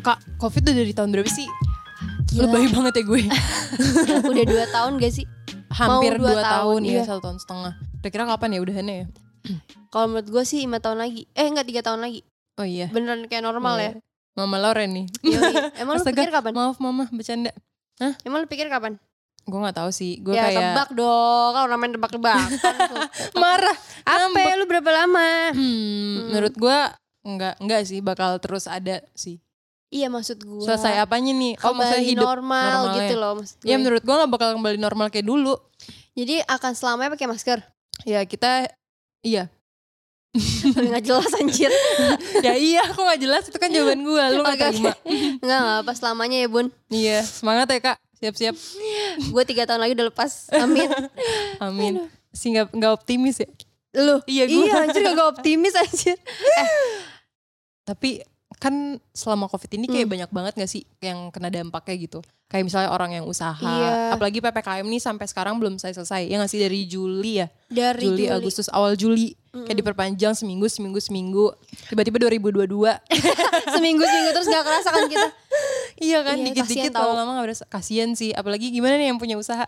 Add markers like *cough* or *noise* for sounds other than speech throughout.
Kak, Covid udah dari tahun berapa sih? Gila. Lebay banget ya gue. *laughs* Udah dua tahun gak sih? Hampir Mau dua dua, tahun, tahun, ya, satu tahun setengah. Kira-kira kapan ya udahannya ya? *clears throat* Kalau menurut gue sih lima tahun lagi. Eh enggak tiga tahun lagi. Oh iya. Beneran kayak normal ya. Iya. Mama Loren nih. Yoi. *laughs* Emang lu Astaga, pikir kapan? Maaf mama, bercanda. Emang lu pikir kapan? Gue gak tahu sih. Gue ya kayak tebak dong. Kalau namanya tebak-tebakan. *laughs* marah. Apa Ngambek. lu berapa lama? Hmm, menurut gue enggak enggak sih bakal terus ada sih. Iya maksud gue. Selesai apanya nih? Oh, maksudnya hidup normal normalnya. gitu loh maksud gue. Ya menurut gue gak bakal kembali normal kayak dulu. Jadi akan selamanya pakai masker. Ya kita iya. *laughs* Nggak jelas anjir. *laughs* ya iya, kok gak jelas itu kan jawaban gue. Lu gak terima. *laughs* Enggak enggak apa selamanya ya bun. Iya, semangat ya kak. Siap-siap. Gue tiga tahun lagi udah lepas. Amin. Amin. Si gak, nggak optimis ya. Lu? Iya, gua. Iya anjir gak optimis anjir. Tapi kan selama covid ini kayak Hmm. banyak banget gak sih yang kena dampaknya gitu. Kayak misalnya orang yang usaha. Iya. Apalagi PPKM nih sampai sekarang belum selesai-selesai. Ya gak sih dari Juli ya. Dari Juli, Juli. Agustus, awal Juli. Mm-mm. Kayak diperpanjang seminggu, seminggu, seminggu. Tiba-tiba 2022. *laughs* seminggu seminggu terus gak kerasa kan kita. iya kan, Iya, dikit-dikit tau. lama-lama gak berasa. Kasian sih. Apalagi gimana nih yang punya usaha.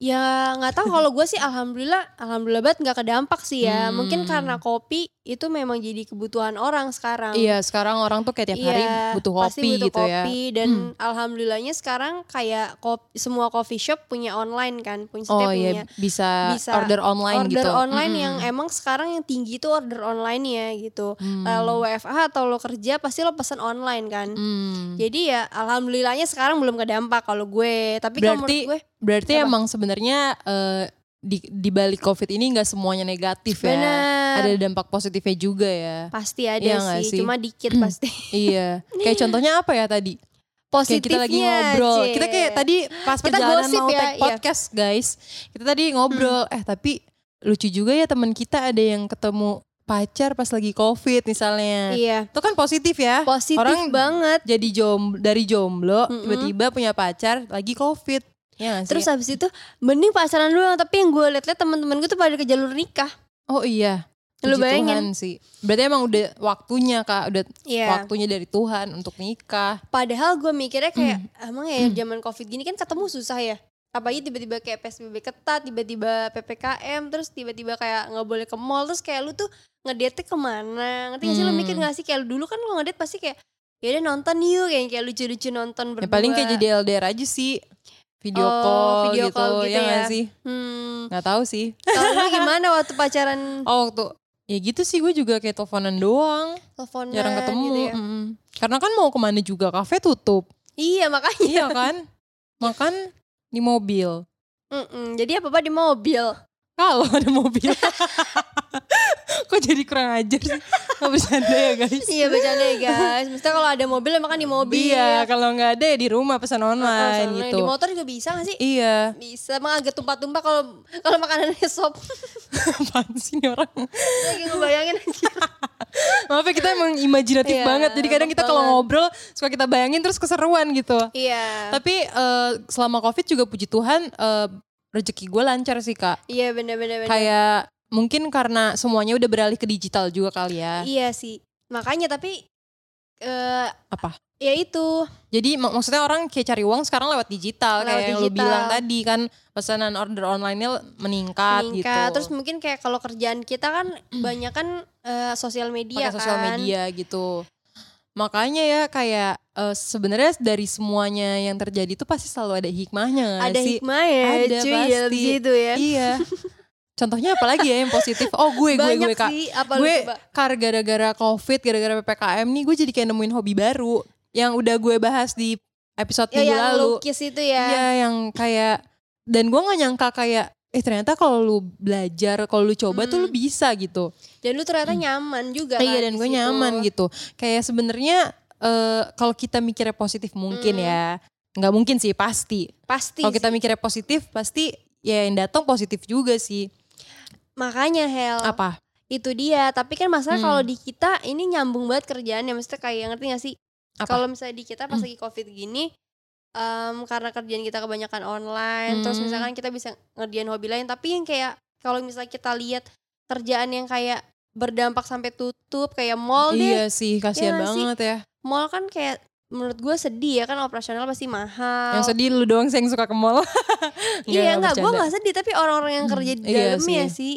Ya nggak tahu kalau gue sih alhamdulillah alhamdulillah banget nggak kedampak sih ya. Hmm. Mungkin karena kopi itu memang jadi kebutuhan orang sekarang. Iya, sekarang orang tuh kayak tiap hari Iya, butuh pasti kopi butuh gitu ya. kopi dan alhamdulillahnya sekarang kayak kopi, semua coffee shop punya online kan, punya Oh iya, punya bisa, bisa order online order gitu. online Mm-mm. yang emang sekarang yang tinggi itu order online ya gitu. Hmm. Kalau WFH atau lo kerja pasti lo pesan online kan. Hmm. Jadi ya alhamdulillahnya sekarang belum kedampak kalau gue. Tapi kalau menurut gue Berarti Apa? emang sebenarnya eh, di di balik covid ini nggak semuanya negatif ya. bener Ada dampak positifnya juga ya. pasti ada Iya sih, sih? cuma dikit pasti. *laughs* iya. Kayak contohnya apa ya tadi? Kayak Positifnya kita lagi ngobrol. Cie. Kita kayak tadi pas Kita perjalanan gosip mau ya, take iya. podcast guys. Kita tadi ngobrol. Eh tapi lucu juga ya teman kita ada yang ketemu pacar pas lagi covid misalnya. Iya, Itu kan positif ya. positif Orang banget. jadi jom dari jomblo Mm-mm. tiba-tiba punya pacar lagi covid ya? Terus habis itu mending pacaran doang, tapi yang gue liat-liat teman-teman gue tuh pada ke jalur nikah. oh iya Lu bayangin. Tuhan sih berarti emang udah waktunya kak udah Iya. waktunya dari Tuhan untuk nikah Padahal gue mikirnya kayak Hmm. emang ya zaman covid gini kan ketemu susah ya. Apalagi tiba-tiba kayak PSBB ketat, tiba-tiba PPKM, terus tiba-tiba kayak nggak boleh ke mall, terus kayak lu tuh ngedate ke mana? Ngerti gak sih lu Hmm. mikir gak sih kayak lu dulu kan lu ngedate pasti kayak ya udah nonton yuk kayak kayak lucu-lucu nonton ya berdua. paling kayak jadi LDR aja sih video Oh, call video gitu, call gitu ya ya. sih Hmm. tahu sih Kalau gimana waktu pacaran *laughs* oh waktu ya gitu sih gue juga kayak teleponan doang teleponan jarang ketemu gitu ya? mm. karena kan mau ke mana juga kafe tutup Iya makanya. iya kan makan di mobil Mm-mm. Jadi apa apa di mobil. Kalau *laughs* ada mobil. Kok jadi kurang ajar sih? Gak bercanda ya guys. iya bercanda ya guys. Maksudnya kalau ada mobil ya makan di mobil. Iya, kalau nggak ada ya di rumah pesan online soalnya gitu. Di motor juga bisa gak sih? Iya, Bisa, emang agak tumpah-tumpah kalau kalau makanannya sop. *laughs* apaan sih nih orang? Lagi ngebayangin aja. *laughs* Maaf ya kita emang imajinatif Iya, banget. Jadi kadang kita kalau ngobrol suka kita bayangin terus keseruan gitu. iya. Tapi eh, selama covid juga puji Tuhan eh, rezeki gue lancar sih kak. Iya bener-bener. Kayak mungkin karena semuanya udah beralih ke digital juga kali ya. Iya sih. Makanya tapi eh Apa? ya itu. Jadi mak- maksudnya orang kayak cari uang sekarang lewat digital Lewat kayak yang lu digital. bilang tadi kan pesanan order online-nya meningkat, meningkat. gitu. Terus mungkin kayak kalau kerjaan kita kan *clears throat* banyak kan eh, sosial media pakai sosial kan. media gitu. Makanya ya kayak eh, sebenarnya dari semuanya yang terjadi itu pasti selalu ada hikmahnya Ada sih? hikmah ya Ada cuy ya pasti. di situ ya. Iya. *laughs* Contohnya apa lagi ya yang positif? Oh gue gue Banyak gue kak. sih apa gue kar gara-gara covid, gara-gara ppkm nih gue jadi kayak nemuin hobi baru yang udah gue bahas di episode Ya minggu yang lalu. lukis itu ya. Iya yang kayak dan gue nggak nyangka kayak eh ternyata kalau lu belajar, kalau lu coba tuh lu Hmm. bisa gitu. Dan lu ternyata nyaman juga Iya kan dan gue situ. nyaman gitu. Kayak sebenarnya eh, kalau kita mikirnya positif mungkin Hmm. ya, nggak mungkin sih pasti. Pasti. Kalau kita mikirnya positif pasti ya yang datang positif juga sih. Makanya Hel. Apa? Itu dia. Tapi kan masalah Hmm. kalau di kita ini nyambung banget kerjaannya. Maksudnya kayak ngerti gak sih? Kalau misalnya di kita pas Hmm. lagi covid gini. em, karena kerjaan kita kebanyakan online. Terus Hmm. misalkan kita bisa ngerjain hobi lain. Tapi yang kayak kalau misalnya kita lihat kerjaan yang kayak berdampak sampai tutup. Kayak mall deh. Iya sih, kasihan sih? banget ya. Mall kan kayak menurut gue sedih ya kan operasional pasti mahal. Yang sedih lu doang sih yang suka ke mall. *laughs* iya enggak, gue nggak sedih tapi orang-orang yang Hmm, kerja di iya dalamnya sih. sih.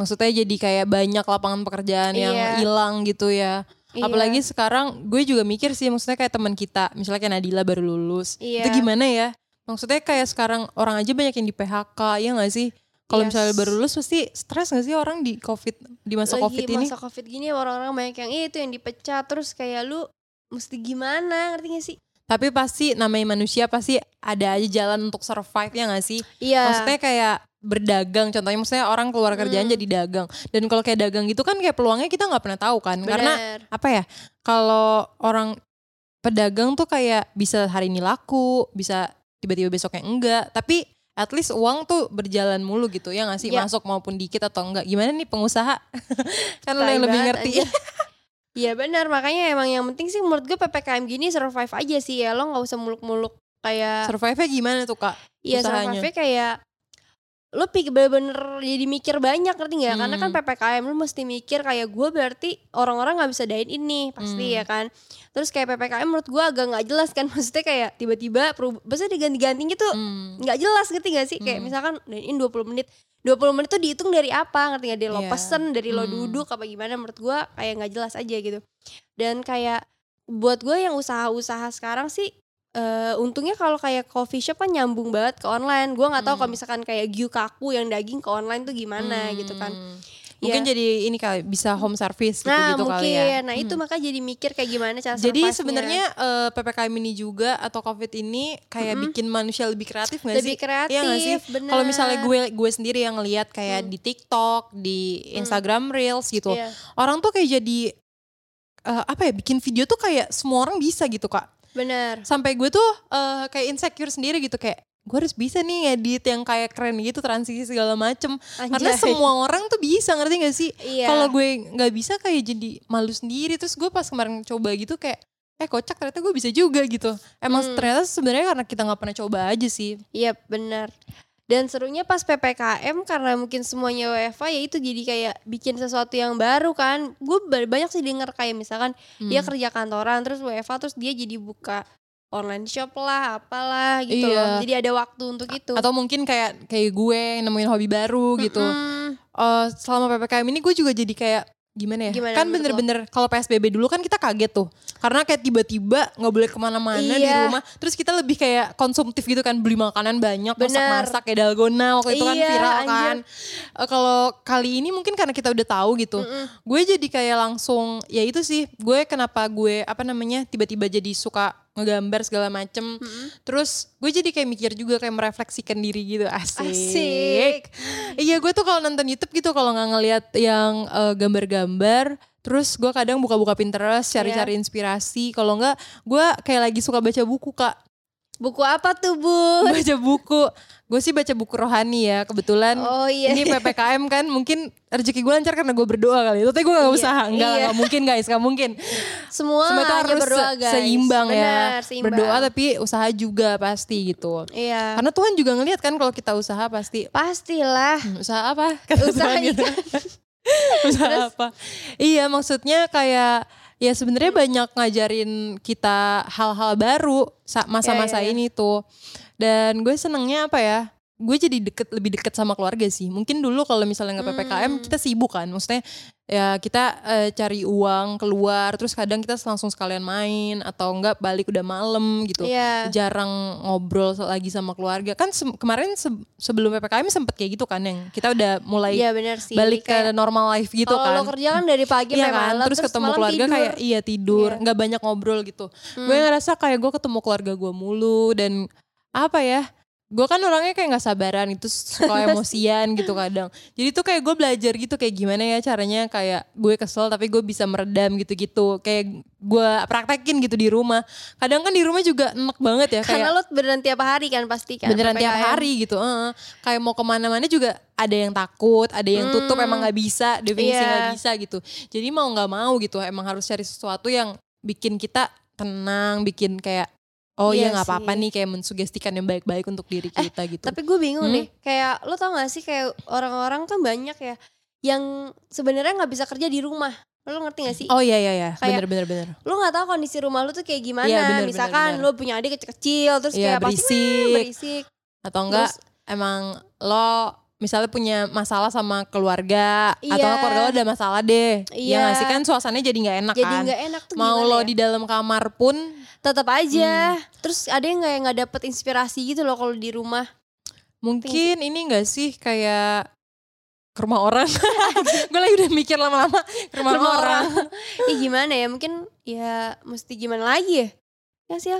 Maksudnya jadi kayak banyak lapangan pekerjaan yang Iya. hilang gitu ya. Iya. Apalagi sekarang gue juga mikir sih maksudnya kayak teman kita, misalnya kayak Nadila baru lulus. Iya. Itu gimana ya? Maksudnya kayak sekarang orang aja banyak yang di PHK, ya gak sih? Kalau Yes. misalnya baru lulus pasti stres gak sih orang di COVID di masa lagi COVID ini? masa covid gini orang-orang banyak yang "Ih, itu yang dipecat terus kayak lu mesti gimana ngerti gak sih? Tapi pasti namanya manusia pasti ada aja jalan untuk survive ya gak sih? Iya. Maksudnya kayak berdagang contohnya maksudnya orang keluar kerjaan Hmm. jadi dagang dan kalau kayak dagang gitu kan kayak peluangnya kita nggak pernah tahu kan karena Bener. apa ya kalau orang pedagang tuh kayak bisa hari ini laku bisa tiba-tiba besoknya enggak tapi at least uang tuh berjalan mulu gitu ya nggak sih Ya. masuk maupun dikit atau enggak gimana nih pengusaha *laughs* kan lo yang lebih ngerti. Iya benar makanya emang yang penting sih menurut gue ppkm gini survive aja sih ya lo nggak usah muluk-muluk kayak survive-nya gimana tuh kak Iya usahanya. survive kayak lo pikir bener-bener jadi mikir banyak ngerti nggak? Karena kan Hmm. ppkm lo mesti mikir kayak gue berarti orang-orang nggak bisa dine in nih pasti Hmm. ya kan. Terus kayak ppkm menurut gue agak nggak jelas kan *laughs* maksudnya kayak tiba-tiba maksudnya diganti-ganti gitu Hmm. nggak jelas ngerti gak sih? Kayak Hmm. misalkan dine in 20 menit 20 menit tuh dihitung dari apa ngerti gak? Dari lo Iya. pesen, dari lo Hmm. duduk apa gimana menurut gue kayak nggak jelas aja gitu. Dan kayak buat gue yang usaha-usaha sekarang sih eh untungnya kalau kayak coffee shop kan nyambung banget ke online. Gue nggak tahu kalau Hmm. misalkan kayak Gyukaku yang daging ke online tuh gimana gitu kan. Hmm. Mungkin Iya. jadi ini kali bisa home service gitu Nah gitu mungkin, kali ya. nah itu Hmm. maka jadi mikir kayak gimana cara Jadi sebenarnya eh, ppkm ini juga atau covid ini kayak Mm-mm. bikin manusia lebih kreatif gak lebih sih? kreatif, Iya nggak sih? bener. Kalau misalnya gue gue sendiri yang ngelihat kayak Hmm. di TikTok, di Instagram Reels gitu, Iya, orang tuh kayak jadi eh, apa ya bikin video tuh kayak semua orang bisa gitu kak. Bener. Sampai gue tuh eh, kayak insecure sendiri gitu kayak gue harus bisa nih ngedit yang kayak keren gitu transisi segala macem karena Anjay. semua orang tuh bisa ngerti gak sih Iya. kalau gue nggak bisa kayak jadi malu sendiri terus gue pas kemarin coba gitu kayak eh kocak ternyata gue bisa juga gitu emang Hmm. ternyata sebenarnya karena kita nggak pernah coba aja sih Iya benar. Dan serunya pas PPKM karena mungkin semuanya WFA ya itu jadi kayak bikin sesuatu yang baru kan. Gue ba- banyak sih denger kayak misalkan dia Hmm. kerja kantoran terus WFA terus dia jadi buka online shop lah apalah gitu Iya. loh. Jadi ada waktu untuk itu. atau mungkin kayak kayak gue nemuin hobi baru gitu Mm-mm. Eh, selama ppkm ini gue juga jadi kayak gimana ya Gimana kan bener-bener kalau psbb dulu kan kita kaget tuh karena kayak tiba-tiba nggak boleh ke mana-mana di Iya. rumah terus kita lebih kayak konsumtif gitu kan beli makanan banyak masak-masak kayak dalgona waktu itu kan Iya, viral anjir. kan Eh, kalau kali ini mungkin karena kita udah tahu gitu Mm-mm. gue jadi kayak langsung ya itu sih gue kenapa gue apa namanya tiba-tiba jadi suka ngegambar segala macem Mm-mm. terus gue jadi kayak mikir juga kayak merefleksikan diri gitu asik, Asik. iya gue tuh kalau nonton YouTube gitu kalau nggak ngeliat yang eh, gambar-gambar terus gue kadang buka-buka Pinterest cari-cari Iya. inspirasi kalau nggak gue kayak lagi suka baca buku kak Buku apa tuh bu? baca buku gue sih baca buku rohani ya kebetulan Oh iya. ini ppkm kan mungkin rezeki gue lancar karena gue berdoa kali tapi gue gak Iya, usaha enggak iya. nggak mungkin guys nggak mungkin Semua, semua itu harus berdoa guys. seimbang ya Benar, seimbang. berdoa tapi usaha juga pasti gitu Iya. karena Tuhan juga ngelihat kan kalau kita usaha pasti Pastilah. "Hmm, usaha apa Kata Usaha Tuhan gitu. *laughs* usaha Terus? apa iya maksudnya kayak ya sebenarnya banyak ngajarin kita hal-hal baru sa- masa-masa Iya, iya, iya. ini tuh dan gue senengnya apa ya gue jadi deket lebih deket sama keluarga sih mungkin dulu kalau misalnya nggak ppkm Hmm. kita sibuk kan maksudnya ya kita eh, cari uang keluar terus kadang kita langsung sekalian main atau enggak balik udah malam gitu Iya. jarang ngobrol lagi sama keluarga kan se- kemarin se- sebelum ppkm sempet kayak gitu kan yang kita udah mulai Iya benar sih. balik Kayak ke normal life gitu kalau kan lo kerja kan dari pagi Iya kan, malam terus, ketemu keluarga tidur. kayak iya tidur, Iya. nggak banyak ngobrol gitu. Hmm. Gue ngerasa kayak gue ketemu keluarga gue mulu dan apa ya? Gue kan orangnya kayak nggak sabaran itu suka emosian gitu kadang. Jadi tuh kayak gue belajar gitu kayak gimana ya caranya kayak gue kesel tapi gue bisa meredam gitu-gitu. Kayak gue praktekin gitu di rumah. Kadang kan di rumah juga enak banget ya kayak Karena lo beneran tiap hari kan pasti kan. beneran tiap PPKM. hari gitu heeh. kayak mau ke mana-mana juga ada yang takut ada yang tutup Hmm. emang nggak bisa definisi nggak bisa gitu jadi mau nggak mau gitu emang harus cari sesuatu yang bikin kita tenang bikin kayak oh iya Iya nggak apa-apa. Eh, nih kayak mensugestikan yang baik-baik untuk diri kita gitu Tapi gue bingung Hmm? deh, kayak lo tau gak sih kayak orang-orang kan banyak ya yang sebenarnya nggak bisa kerja di rumah. Lo ngerti gak sih? Oh iya iya iya, Kayak- bener bener bener. Lu nggak tahu kondisi rumah lu tuh kayak gimana. Iya, bener, Misalkan bener, bener. lu punya adik kecil-kecil terus Iya, kayak pasti berisik. "Wah, berisik. Atau enggak Terus- emang lo misalnya punya masalah sama keluarga atau Iya. keluarga lo ada masalah deh. Iya. Iya nggak sih kan suasananya jadi nggak enak Jadi kan. nggak enak tuh Mau lo ya? di dalam kamar pun tetap aja. Hmm. Terus ada yang nggak yang nggak dapet inspirasi gitu loh kalau di rumah. mungkin ini enggak sih kayak ke rumah orang. *laughs* Gue lagi udah mikir lama-lama ke rumah, Rumah orang. Ih gimana ya? Mungkin ya mesti gimana lagi ya? Ya sih.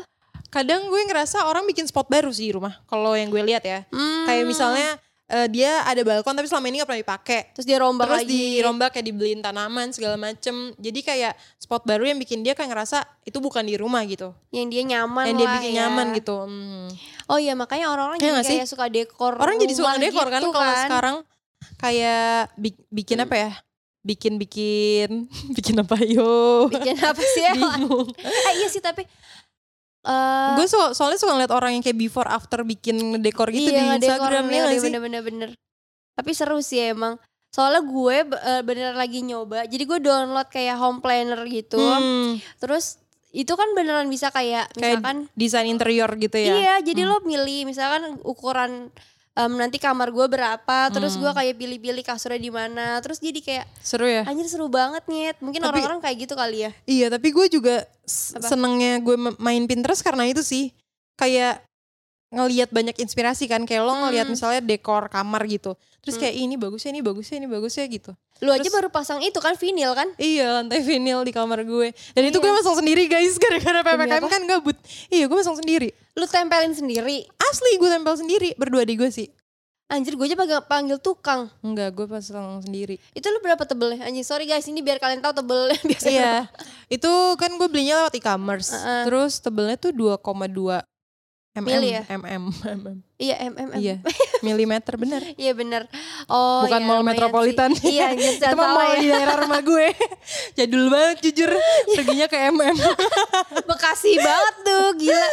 Kadang gue ngerasa orang bikin spot baru sih di rumah. Kalau yang gue lihat ya. Hmm. Kayak misalnya eh, dia ada balkon tapi selama ini gak pernah dipakai. terus dia rombak Terus lagi. dirombak kayak dibeliin tanaman segala macem. Jadi kayak spot baru yang bikin dia kayak ngerasa itu bukan di rumah gitu. yang dia nyaman yang dia lah bikin ya. nyaman gitu. Hmm. Oh iya makanya orang-orang Iya jadi sih? kayak suka dekor. Orang jadi suka dekor kan gitu kalau sekarang kayak bi- bikin apa ya? Bikin-bikin *laughs* bikin apa yo? bikin apa sih *laughs* ya? Eh, iya sih tapi eh Gue so soalnya suka ngeliat orang yang kayak before after bikin dekor gitu iya, di Instagram ya iya, sih? bener-bener bener. Tapi seru sih emang. Soalnya gue eh, bener lagi nyoba. Jadi gue download kayak home planner gitu. Hmm, Terus itu kan beneran bisa kayak Kayak misalkan desain interior gitu ya. Iya, jadi lo milih misalkan ukuran em, nanti kamar gue berapa, terus Hmm. gue kayak pilih-pilih kasurnya di mana, terus jadi kayak Seru ya? anjir seru banget nih. Mungkin orang-orang kayak gitu kali ya. Iya, tapi gue juga Apa? senengnya gue ma- main Pinterest karena itu sih. Kayak ngelihat banyak inspirasi kan. Kayak lo ngelihat Hmm. misalnya dekor kamar gitu. Terus Hmm. kayak "Ih, ini bagusnya, ini bagusnya, ini bagusnya gitu. Lu aja baru pasang itu kan vinil kan? Iya, lantai vinil di kamar gue. Dan itu Iya. gue masang sendiri guys. *laughs* Gara-gara PPKM kan gabut. Iya, gue masang sendiri. Lu tempelin sendiri. Asli gue tempel sendiri. Berdua di gue sih. Anjir gue aja panggil, panggil tukang. Enggak, gue pasang sendiri. Itu lu berapa tebelnya? Anjing sorry guys ini biar kalian tahu tebelnya *laughs* biasanya. iya. Itu kan gue belinya lewat e-commerce. Heeh. Terus tebelnya tuh 2,2 mm. Mili ya? mm. mm. Iya mm mm. Iya, milimeter bener. *laughs* Iya bener. Oh Bukan iya, mall metropolitan. sih. Iya *laughs* itu mah mall ya. di daerah rumah gue. *laughs* Jadul banget jujur. Perginya ke MM. Bekasi banget tuh gila.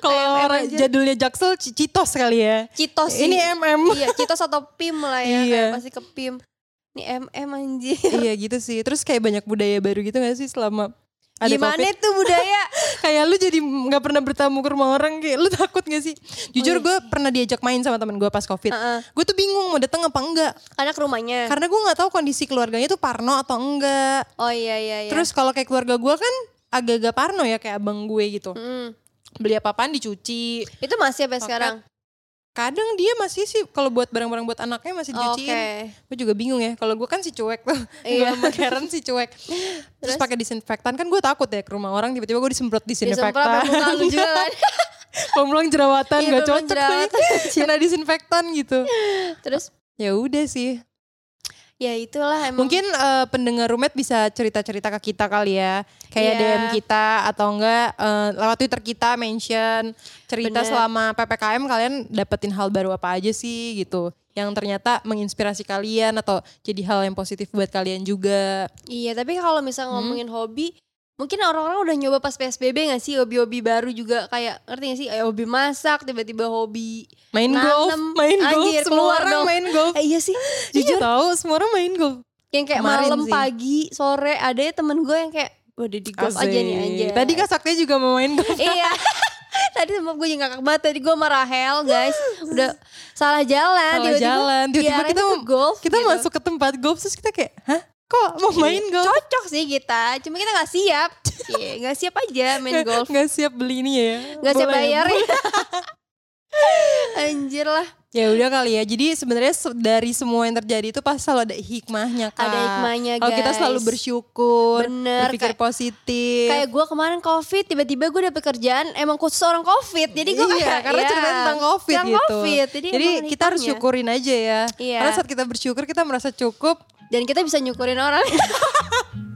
Kalau orang aja. jadulnya Jaksel Citos kali ya. Citos. Ini MM. Iya Citos atau PIM lah ya. Iya. Kayak pasti ke PIM. Ini MM anjir. iya gitu sih. Terus kayak banyak budaya baru gitu gak sih selama ada Gimana COVID? tuh budaya? *laughs* Kayak lu jadi nggak pernah bertamu ke rumah orang kayak lu takut gak sih? Jujur iya. gue pernah diajak main sama temen gue pas COVID. Heeh. Gue tuh bingung mau datang apa enggak. Karena ke rumahnya. Karena gue nggak tahu kondisi keluarganya tuh parno atau enggak. Oh iya iya iya. Terus kalau kayak keluarga gue kan agak-agak parno ya kayak abang gue gitu. Mm. Beli apa-apaan dicuci. Itu masih sampai Paket. sekarang. Kadang dia masih sih kalau buat barang-barang buat anaknya masih dicuciin. Gue juga bingung ya. Kalau gue kan si cuek tuh. *laughs* Iya. Gue Karen si cuek. Terus Terus? pakai disinfektan kan gue takut ya ke rumah orang tiba-tiba gue disemprot Disemprot disinfektan. muka lu juga kan. *laughs* Peluang jerawatan Iya, gak cocok jerawatan. *laughs* Kena disinfektan gitu. Terus Ya udah sih. Ya itulah emang. Mungkin eh, pendengar rumet bisa cerita-cerita ke kita kali ya. Kayak Iya. DM kita atau enggak eh, lewat Twitter kita mention cerita Bener. selama PPKM kalian dapetin hal baru apa aja sih gitu. Yang ternyata menginspirasi kalian atau jadi hal yang positif buat kalian juga. Iya tapi kalau misalnya Hmm. ngomongin hobi Mungkin orang-orang udah nyoba pas PSBB gak sih hobi-hobi baru juga kayak ngerti gak sih kayak hobi masak tiba-tiba hobi Main Nanem. golf, main golf, Anjir, semua keluar orang dong. main golf. eh, iya sih Jujur jujur tahu semua orang main golf. yang kayak Kemarin malam sih. pagi sore ada ya temen gue yang kayak udah di golf aja nih Asik. aja Tadi Kak Sakti juga mau main golf. iya *laughs* tadi sama gue juga ngakak banget tadi gue sama Rahel guys udah salah jalan Salah jalan. Tiba-tiba kita golf Kita gitu. masuk ke tempat golf terus kita kayak, hah? Kok mau main golf? cocok sih kita cuma kita nggak siap Iya, nggak siap aja main golf Nggak siap beli ini ya. nggak siap ya, bayar ya *laughs* anjir lah Ya udah kali ya. Jadi sebenarnya se- dari semua yang terjadi itu pasti selalu ada hikmahnya kan. Ada hikmahnya, Kalau kita guys. selalu bersyukur, Bener, berpikir kayak- positif. kayak gue kemarin covid tiba-tiba gue dapet kerjaan emang khusus orang covid jadi gue iya, kayak karena ya, ceritanya tentang covid tentang gitu. covid jadi, Jadi kita harus syukurin aja ya. Iya. Karena saat kita bersyukur kita merasa cukup. Dan kita bisa nyukurin orang *laughs*